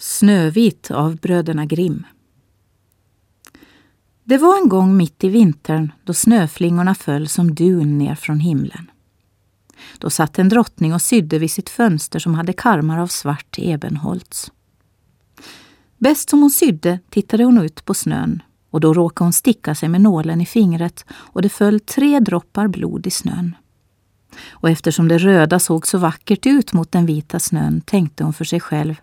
Snövit av bröderna Grimm. Det var en gång mitt i vintern då snöflingorna föll som dun ner från himlen. Då satt en drottning och sydde vid sitt fönster som hade karmar av svart ebenholts. Bäst som hon sydde tittade hon ut på snön och då råkade hon sticka sig med nålen i fingret och det föll tre droppar blod i snön. Och eftersom det röda såg så vackert ut mot den vita snön tänkte hon för sig själv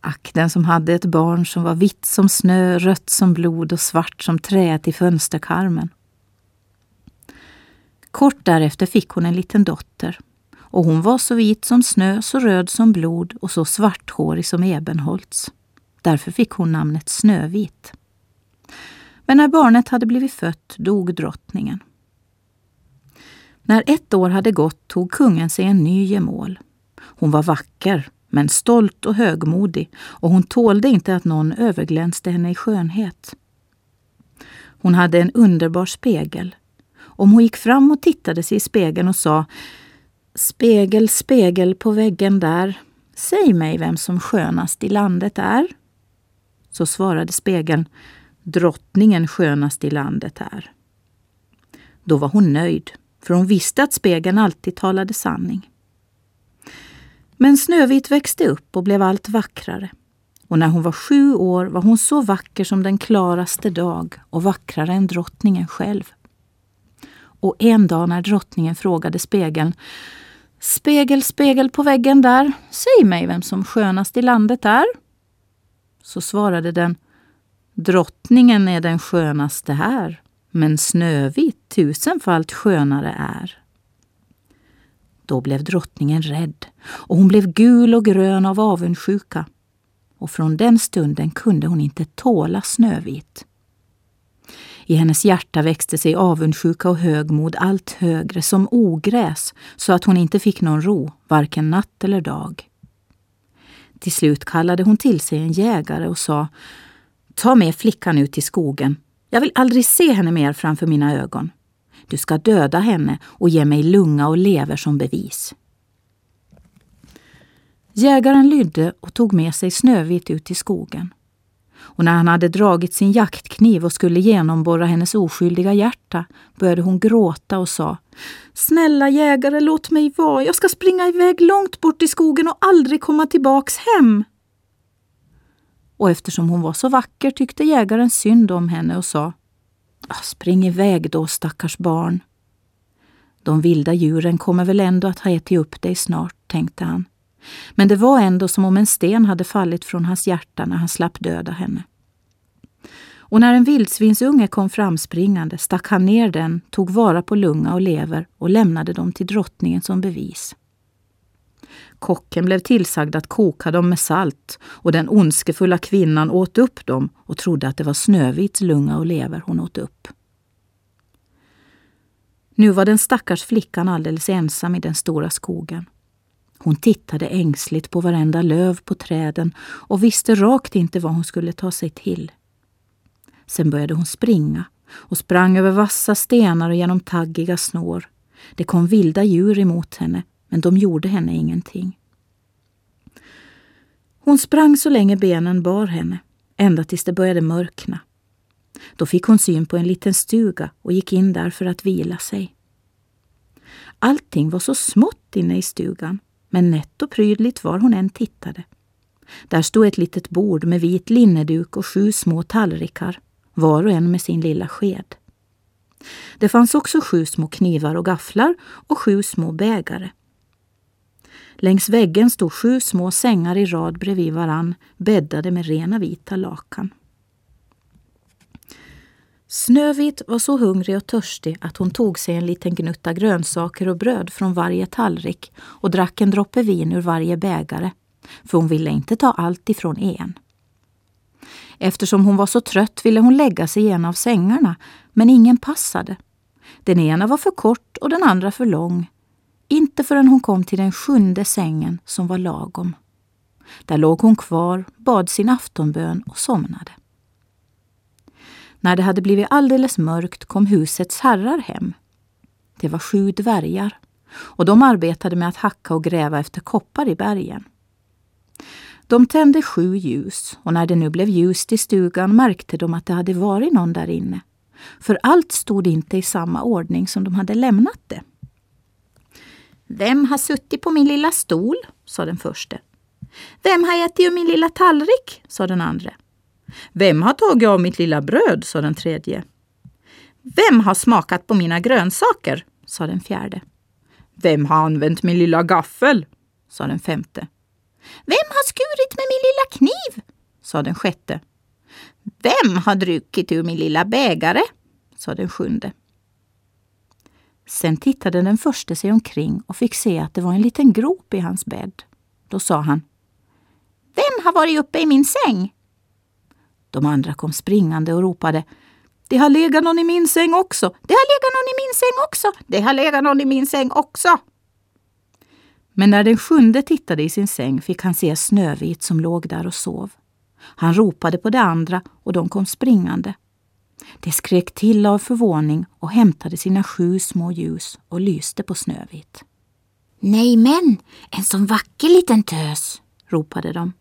Ack, den som hade ett barn som var vitt som snö, rött som blod och svart som träet i fönsterkarmen. Kort därefter fick hon en liten dotter och hon var så vit som snö, så röd som blod och så svarthårig som ebenholts. Därför fick hon namnet Snövit. Men när barnet hade blivit fött dog drottningen. När ett år hade gått tog kungen sig en ny gemål. Hon var vacker, men stolt och högmodig och hon tålde inte att någon överglänste henne i skönhet. Hon hade en underbar spegel. Om hon gick fram och tittade sig i spegeln och sa Spegel, spegel på väggen där, säg mig vem som skönast i landet är. Så svarade spegeln Drottningen skönast i landet är. Då var hon nöjd, för hon visste att spegeln alltid talade sanning. Men Snövit växte upp och blev allt vackrare. Och när hon var sju år var hon så vacker som den klaraste dag och vackrare än drottningen själv. Och en dag när drottningen frågade spegeln Spegel, spegel på väggen där, säg mig vem som skönast i landet är. Så svarade den Drottningen är den skönaste här, men Snövit tusenfalt skönare är. Då blev drottningen rädd och hon blev gul och grön av avundsjuka. Och från den stunden kunde hon inte tåla Snövit. I hennes hjärta växte sig avundsjuka och högmod allt högre som ogräs så att hon inte fick någon ro, varken natt eller dag. Till slut kallade hon till sig en jägare och sa Ta med flickan ut i skogen. Jag vill aldrig se henne mer framför mina ögon. Du ska döda henne och ge mig lunga och lever som bevis. Jägaren lydde och tog med sig Snövit ut i skogen. Och när han hade dragit sin jaktkniv och skulle genomborra hennes oskyldiga hjärta började hon gråta och sa Snälla jägare, låt mig vara. Jag ska springa iväg långt bort i skogen och aldrig komma tillbaks hem. Och eftersom hon var så vacker tyckte jägaren synd om henne och sa spring iväg då, stackars barn. De vilda djuren kommer väl ändå att ha ätit upp dig snart, tänkte han. Men det var ändå som om en sten hade fallit från hans hjärta när han slapp döda henne. Och när en vildsvinsunge kom framspringande stack han ner den, tog vara på lunga och lever och lämnade dem till drottningen som bevis. Kocken blev tillsagd att koka dem med salt och den ondskefulla kvinnan åt upp dem och trodde att det var Snövits lunga och lever hon åt upp. Nu var den stackars flickan alldeles ensam i den stora skogen. Hon tittade ängsligt på varenda löv på träden och visste rakt inte vad hon skulle ta sig till. Sen började hon springa och sprang över vassa stenar och genom taggiga snår. Det kom vilda djur emot henne men de gjorde henne ingenting. Hon sprang så länge benen bar henne, ända tills det började mörkna. Då fick hon syn på en liten stuga och gick in där för att vila sig. Allting var så smått inne i stugan, men nätt och prydligt var hon än tittade. Där stod ett litet bord med vit linneduk och sju små tallrikar, var och en med sin lilla sked. Det fanns också sju små knivar och gafflar och sju små bägare. Längs väggen stod sju små sängar i rad bredvid varann, bäddade med rena vita lakan. Snövit var så hungrig och törstig att hon tog sig en liten gnutta grönsaker och bröd från varje tallrik och drack en droppe vin ur varje bägare, för hon ville inte ta allt ifrån en. Eftersom hon var så trött ville hon lägga sig i en av sängarna, men ingen passade. Den ena var för kort och den andra för lång, inte förrän hon kom till den sjunde sängen som var lagom. Där låg hon kvar, bad sin aftonbön och somnade. När det hade blivit alldeles mörkt kom husets herrar hem. Det var sju dvärgar och de arbetade med att hacka och gräva efter koppar i bergen. De tände sju ljus och när det nu blev ljust i stugan märkte de att det hade varit någon där inne. För allt stod inte i samma ordning som de hade lämnat det. Vem har suttit på min lilla stol? sa den förste. Vem har ätit ur min lilla tallrik? sa den andra. Vem har tagit av mitt lilla bröd? sa den tredje. Vem har smakat på mina grönsaker? sa den fjärde. Vem har använt min lilla gaffel? sa den femte. Vem har skurit med min lilla kniv? sa den sjätte. Vem har druckit ur min lilla bägare? sa den sjunde. Sen tittade den förste sig omkring och fick se att det var en liten grop i hans bädd. Då sa han. Vem har varit uppe i min säng? De andra kom springande och ropade. Det har legat någon i min säng också. Det har legat någon i min säng också. Det har legat någon i min säng också. Men när den sjunde tittade i sin säng fick han se Snövit som låg där och sov. Han ropade på de andra och de kom springande. De skrek till av förvåning och hämtade sina sju små ljus och lyste på Snövit. Nej men, en sån vacker liten tös, ropade de.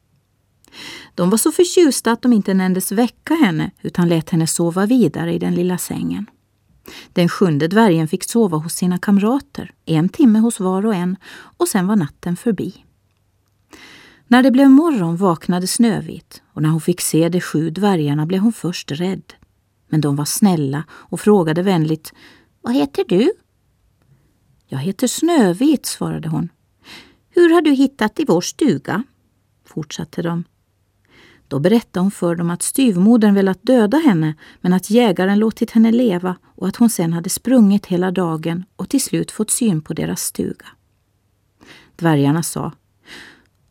De var så förtjusta att de inte nändes väcka henne utan lät henne sova vidare i den lilla sängen. Den sjunde dvärgen fick sova hos sina kamrater, en timme hos var och en, och sen var natten förbi. När det blev morgon vaknade Snövit och när hon fick se de sju dvärgarna blev hon först rädd. Men de var snälla och frågade vänligt Vad heter du? Jag heter Snövit, svarade hon. Hur har du hittat i vår stuga? fortsatte de. Då berättade hon för dem att styvmodern velat döda henne men att jägaren låtit henne leva och att hon sen hade sprungit hela dagen och till slut fått syn på deras stuga. Dvärgarna sa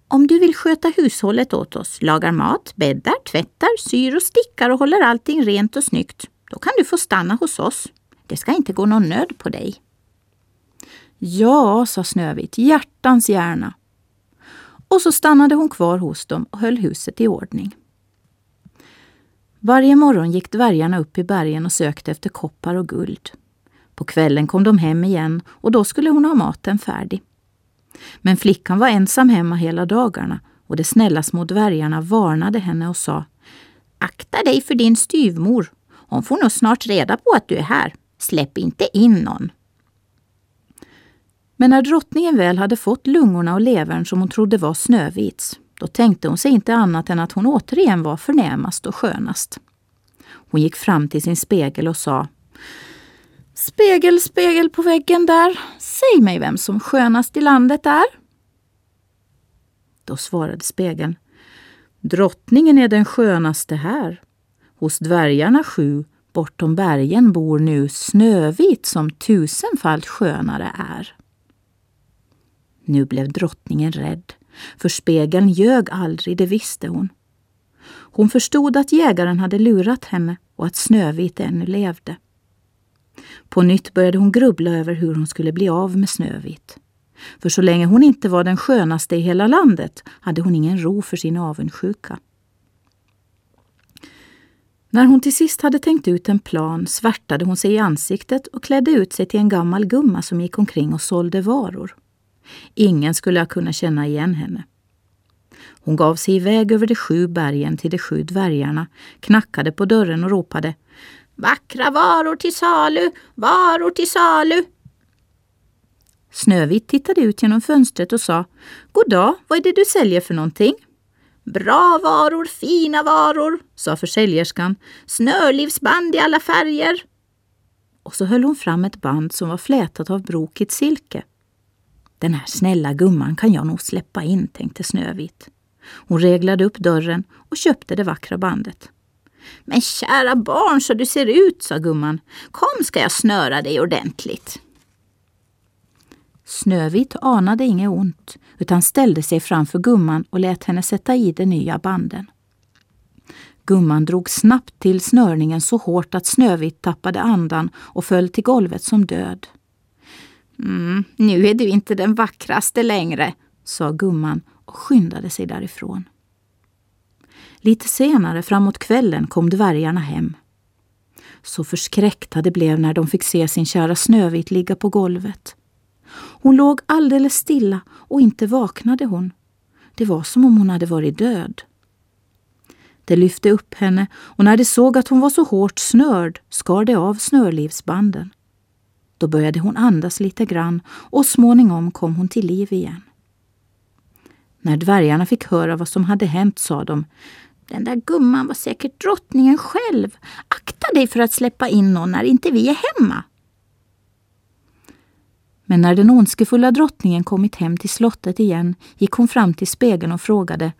om du vill sköta hushållet åt oss, lagar mat, bäddar, tvättar, syr och stickar och håller allting rent och snyggt, då kan du få stanna hos oss. Det ska inte gå någon nöd på dig. Ja, sa Snövit, hjärtans gärna. Och så stannade hon kvar hos dem och höll huset i ordning. Varje morgon gick dvärgarna upp i bergen och sökte efter koppar och guld. På kvällen kom de hem igen och då skulle hon ha maten färdig. Men flickan var ensam hemma hela dagarna och de snälla små dvärgarna varnade henne och sa Akta dig för din styvmor. Hon får nog snart reda på att du är här. Släpp inte in någon. Men när drottningen väl hade fått lungorna och levern som hon trodde var Snövits, då tänkte hon sig inte annat än att hon återigen var förnämast och skönast. Hon gick fram till sin spegel och sa Spegel, spegel på väggen där, säg mig vem som skönast i landet är. Då svarade spegeln Drottningen är den skönaste här. Hos dvärgarna sju bortom bergen bor nu Snövit som tusenfalt skönare är. Nu blev drottningen rädd, för spegeln ljög aldrig, det visste hon. Hon förstod att jägaren hade lurat henne och att Snövit ännu levde. På nytt började hon grubbla över hur hon skulle bli av med Snövit. För så länge hon inte var den skönaste i hela landet hade hon ingen ro för sin avundsjuka. När hon till sist hade tänkt ut en plan svärtade hon sig i ansiktet och klädde ut sig till en gammal gumma som gick omkring och sålde varor. Ingen skulle ha kunnat känna igen henne. Hon gav sig iväg över de sju bergen till de sju dvärgarna, knackade på dörren och ropade Vackra varor till salu, varor till salu. Snövit tittade ut genom fönstret och sa God dag, vad är det du säljer för någonting? Bra varor, fina varor, sa försäljerskan. Snörlivsband i alla färger. Och så höll hon fram ett band som var flätat av brokigt silke. Den här snälla gumman kan jag nog släppa in, tänkte Snövit. Hon reglade upp dörren och köpte det vackra bandet. Men kära barn så du ser ut, sa gumman. Kom ska jag snöra dig ordentligt. Snövit anade inget ont utan ställde sig framför gumman och lät henne sätta i de nya banden. Gumman drog snabbt till snörningen så hårt att Snövit tappade andan och föll till golvet som död. Mm, nu är du inte den vackraste längre, sa gumman och skyndade sig därifrån. Lite senare, framåt kvällen, kom dvärgarna hem. Så förskräckta de blev när de fick se sin kära Snövit ligga på golvet. Hon låg alldeles stilla och inte vaknade hon. Det var som om hon hade varit död. De lyfte upp henne och när de såg att hon var så hårt snörd skar de av snörlivsbanden. Då började hon andas lite grann och småningom kom hon till liv igen. När dvärgarna fick höra vad som hade hänt sa de den där gumman var säkert drottningen själv. Akta dig för att släppa in någon när inte vi är hemma. Men när den ondskefulla drottningen kommit hem till slottet igen gick hon fram till spegeln och frågade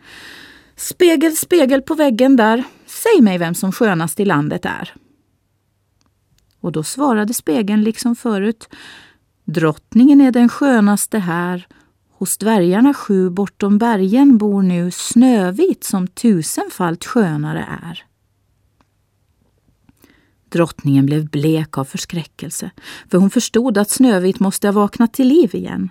Spegel, spegel på väggen där, säg mig vem som skönast i landet är. Och då svarade spegeln liksom förut Drottningen är den skönaste här Hos dvärgarna sju bortom bergen bor nu Snövit som tusenfalt skönare är. Drottningen blev blek av förskräckelse, för hon förstod att Snövit måste ha vaknat till liv igen.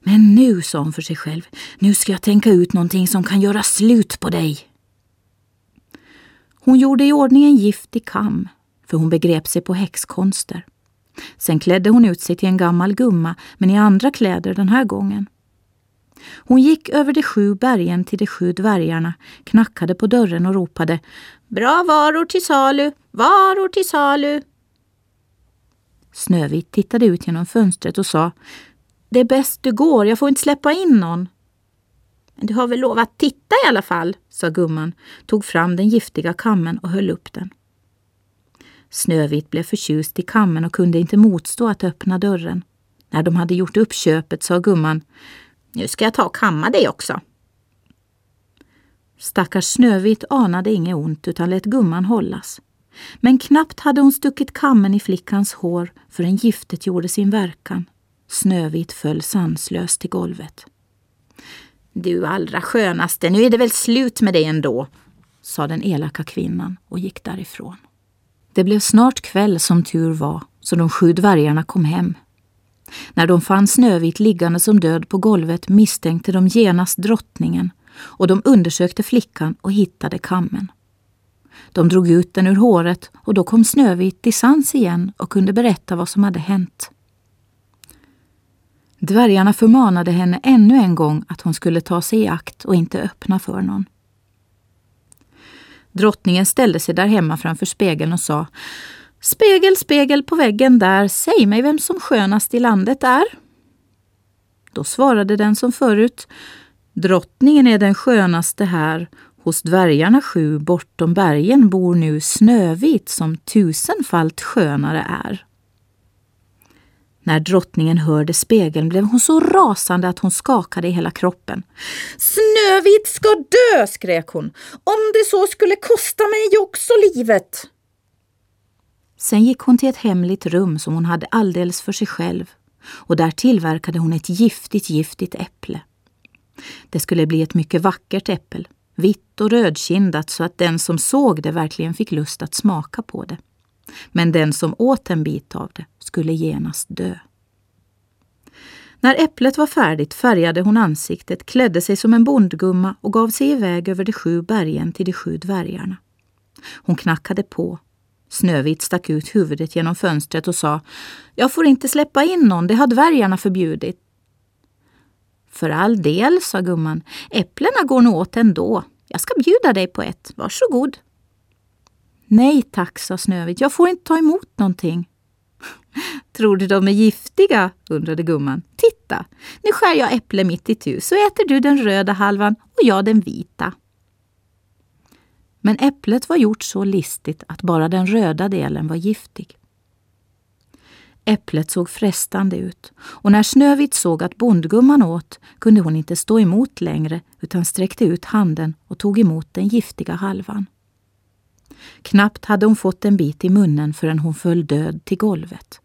Men nu, sa hon för sig själv, nu ska jag tänka ut någonting som kan göra slut på dig. Hon gjorde i ordning en giftig kam, för hon begrep sig på häxkonster. Sen klädde hon ut sig till en gammal gumma, men i andra kläder den här gången. Hon gick över de sju bergen till de sju dvärgarna, knackade på dörren och ropade Bra varor till salu, varor till salu. Snövit tittade ut genom fönstret och sa Det är bäst du går, jag får inte släppa in någon. Men du har väl lovat att titta i alla fall, sa gumman, tog fram den giftiga kammen och höll upp den. Snövit blev förtjust i kammen och kunde inte motstå att öppna dörren. När de hade gjort upp köpet sa gumman Nu ska jag ta och kamma dig också. Stackars Snövit anade inget ont utan lät gumman hållas. Men knappt hade hon stuckit kammen i flickans hår förrän giftet gjorde sin verkan. Snövit föll sanslöst till golvet. Du allra skönaste, nu är det väl slut med dig ändå, sa den elaka kvinnan och gick därifrån. Det blev snart kväll som tur var, så de sju dvärgarna kom hem. När de fann Snövit liggande som död på golvet misstänkte de genast drottningen och de undersökte flickan och hittade kammen. De drog ut den ur håret och då kom Snövit till sans igen och kunde berätta vad som hade hänt. Dvärgarna förmanade henne ännu en gång att hon skulle ta sig i akt och inte öppna för någon. Drottningen ställde sig där hemma framför spegeln och sa Spegel, spegel på väggen där, säg mig vem som skönast i landet är. Då svarade den som förut Drottningen är den skönaste här, hos dvärgarna sju bortom bergen bor nu Snövit som tusenfalt skönare är. När drottningen hörde spegeln blev hon så rasande att hon skakade i hela kroppen. Snövit ska dö, skrek hon, om det så skulle kosta mig också livet. Sen gick hon till ett hemligt rum som hon hade alldeles för sig själv och där tillverkade hon ett giftigt, giftigt äpple. Det skulle bli ett mycket vackert äpple, vitt och rödkindat så att den som såg det verkligen fick lust att smaka på det. Men den som åt en bit av det skulle genast dö. När äpplet var färdigt färgade hon ansiktet, klädde sig som en bondgumma och gav sig iväg över de sju bergen till de sju dvärgarna. Hon knackade på. Snövit stack ut huvudet genom fönstret och sa Jag får inte släppa in någon, det har dvärgarna förbjudit. För all del, sa gumman. Äpplena går nog åt ändå. Jag ska bjuda dig på ett. Varsågod. Nej tack, sa Snövit. Jag får inte ta emot någonting. Tror du de är giftiga? undrade gumman. Titta, nu skär jag äpple mitt i tu så äter du den röda halvan och jag den vita. Men äpplet var gjort så listigt att bara den röda delen var giftig. Äpplet såg frestande ut och när Snövit såg att bondgumman åt kunde hon inte stå emot längre utan sträckte ut handen och tog emot den giftiga halvan. Knappt hade hon fått en bit i munnen förrän hon föll död till golvet.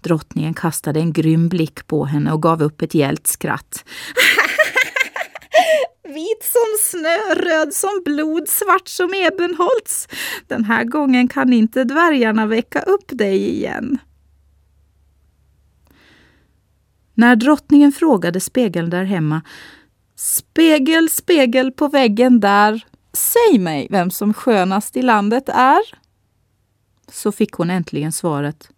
Drottningen kastade en grym blick på henne och gav upp ett gällt skratt. Vit som snö, röd som blod, svart som ebenholts. Den här gången kan inte dvärgarna väcka upp dig igen. När drottningen frågade spegeln där hemma Spegel, spegel på väggen där, säg mig vem som skönast i landet är. Så fick hon äntligen svaret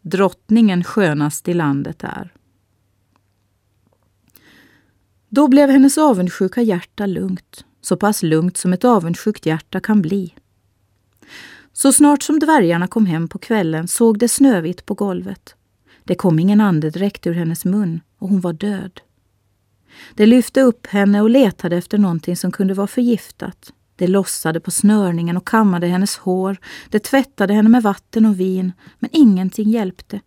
Drottningen skönast i landet är. Då blev hennes avundsjuka hjärta lugnt, så pass lugnt som ett avundsjukt hjärta kan bli. Så snart som dvärgarna kom hem på kvällen såg det Snövit på golvet. Det kom ingen andedräkt ur hennes mun och hon var död. Det lyfte upp henne och letade efter någonting som kunde vara förgiftat. Det lossade på snörningen och kammade hennes hår. Det tvättade henne med vatten och vin, men ingenting hjälpte.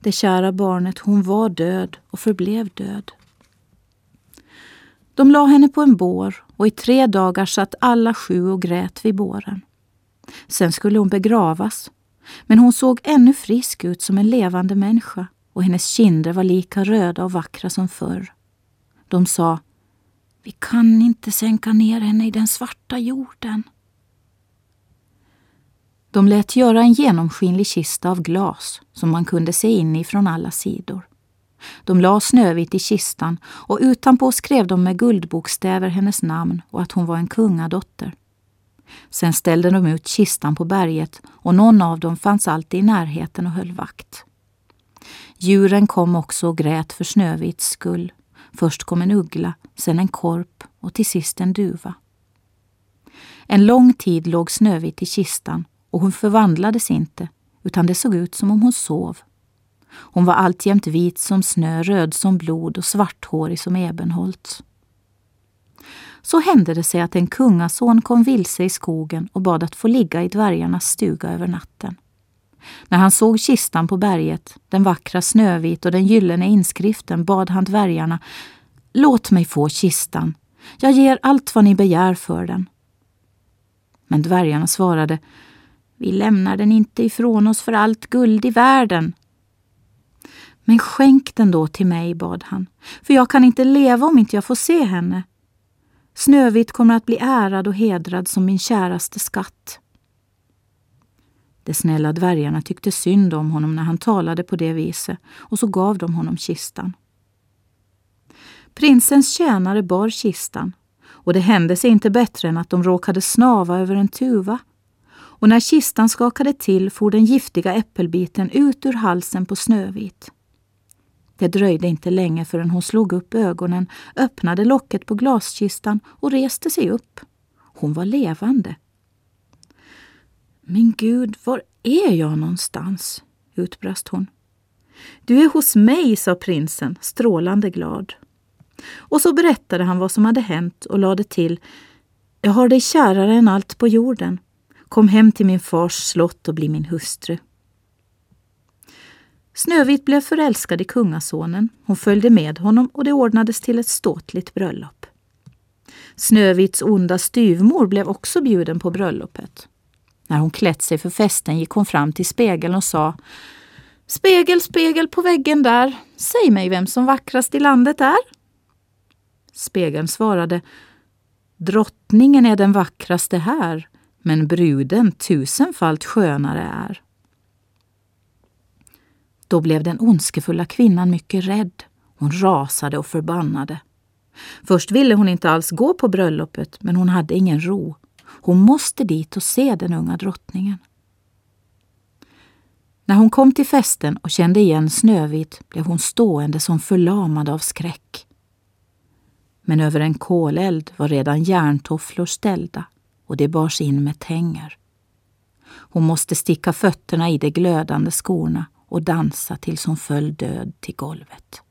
Det kära barnet, hon var död och förblev död. De la henne på en bår och i tre dagar satt alla sju och grät vid båren. Sen skulle hon begravas, men hon såg ännu frisk ut som en levande människa och hennes kinder var lika röda och vackra som förr. De sa vi kan inte sänka ner henne i den svarta jorden. De lät göra en genomskinlig kista av glas som man kunde se in i från alla sidor. De la Snövit i kistan och utanpå skrev de med guldbokstäver hennes namn och att hon var en kungadotter. Sen ställde de ut kistan på berget och någon av dem fanns alltid i närheten och höll vakt. Djuren kom också och grät för Snövits skull. Först kom en uggla, sen en korp och till sist en duva. En lång tid låg Snövit i kistan och hon förvandlades inte, utan det såg ut som om hon sov. Hon var alltjämt vit som snö, röd som blod och svarthårig som ebenholt. Så hände det sig att en kungason kom vilse i skogen och bad att få ligga i dvärgarnas stuga över natten. När han såg kistan på berget, den vackra Snövit och den gyllene inskriften bad han dvärgarna Låt mig få kistan. Jag ger allt vad ni begär för den. Men dvärgarna svarade Vi lämnar den inte ifrån oss för allt guld i världen. Men skänk den då till mig, bad han, för jag kan inte leva om inte jag får se henne. Snövit kommer att bli ärad och hedrad som min käraste skatt. De snälla dvärgarna tyckte synd om honom när han talade på det viset och så gav de honom kistan. Prinsens tjänare bar kistan och det hände sig inte bättre än att de råkade snava över en tuva. Och när kistan skakade till for den giftiga äppelbiten ut ur halsen på Snövit. Det dröjde inte länge förrän hon slog upp ögonen, öppnade locket på glaskistan och reste sig upp. Hon var levande. Men gud, var är jag någonstans? utbrast hon. Du är hos mig, sa prinsen, strålande glad. Och så berättade han vad som hade hänt och lade till. Jag har dig kärare än allt på jorden. Kom hem till min fars slott och bli min hustru. Snövit blev förälskad i kungasonen. Hon följde med honom och det ordnades till ett ståtligt bröllop. Snövits onda styvmor blev också bjuden på bröllopet. När hon klätt sig för festen gick hon fram till spegeln och sa Spegel, spegel på väggen där, säg mig vem som vackrast i landet är. Spegeln svarade Drottningen är den vackraste här, men bruden tusenfalt skönare är. Då blev den ondskefulla kvinnan mycket rädd. Hon rasade och förbannade. Först ville hon inte alls gå på bröllopet, men hon hade ingen ro. Hon måste dit och se den unga drottningen. När hon kom till festen och kände igen Snövit blev hon stående som förlamad av skräck. Men över en koleld var redan järntofflor ställda och det bars in med tänger. Hon måste sticka fötterna i de glödande skorna och dansa tills hon föll död till golvet.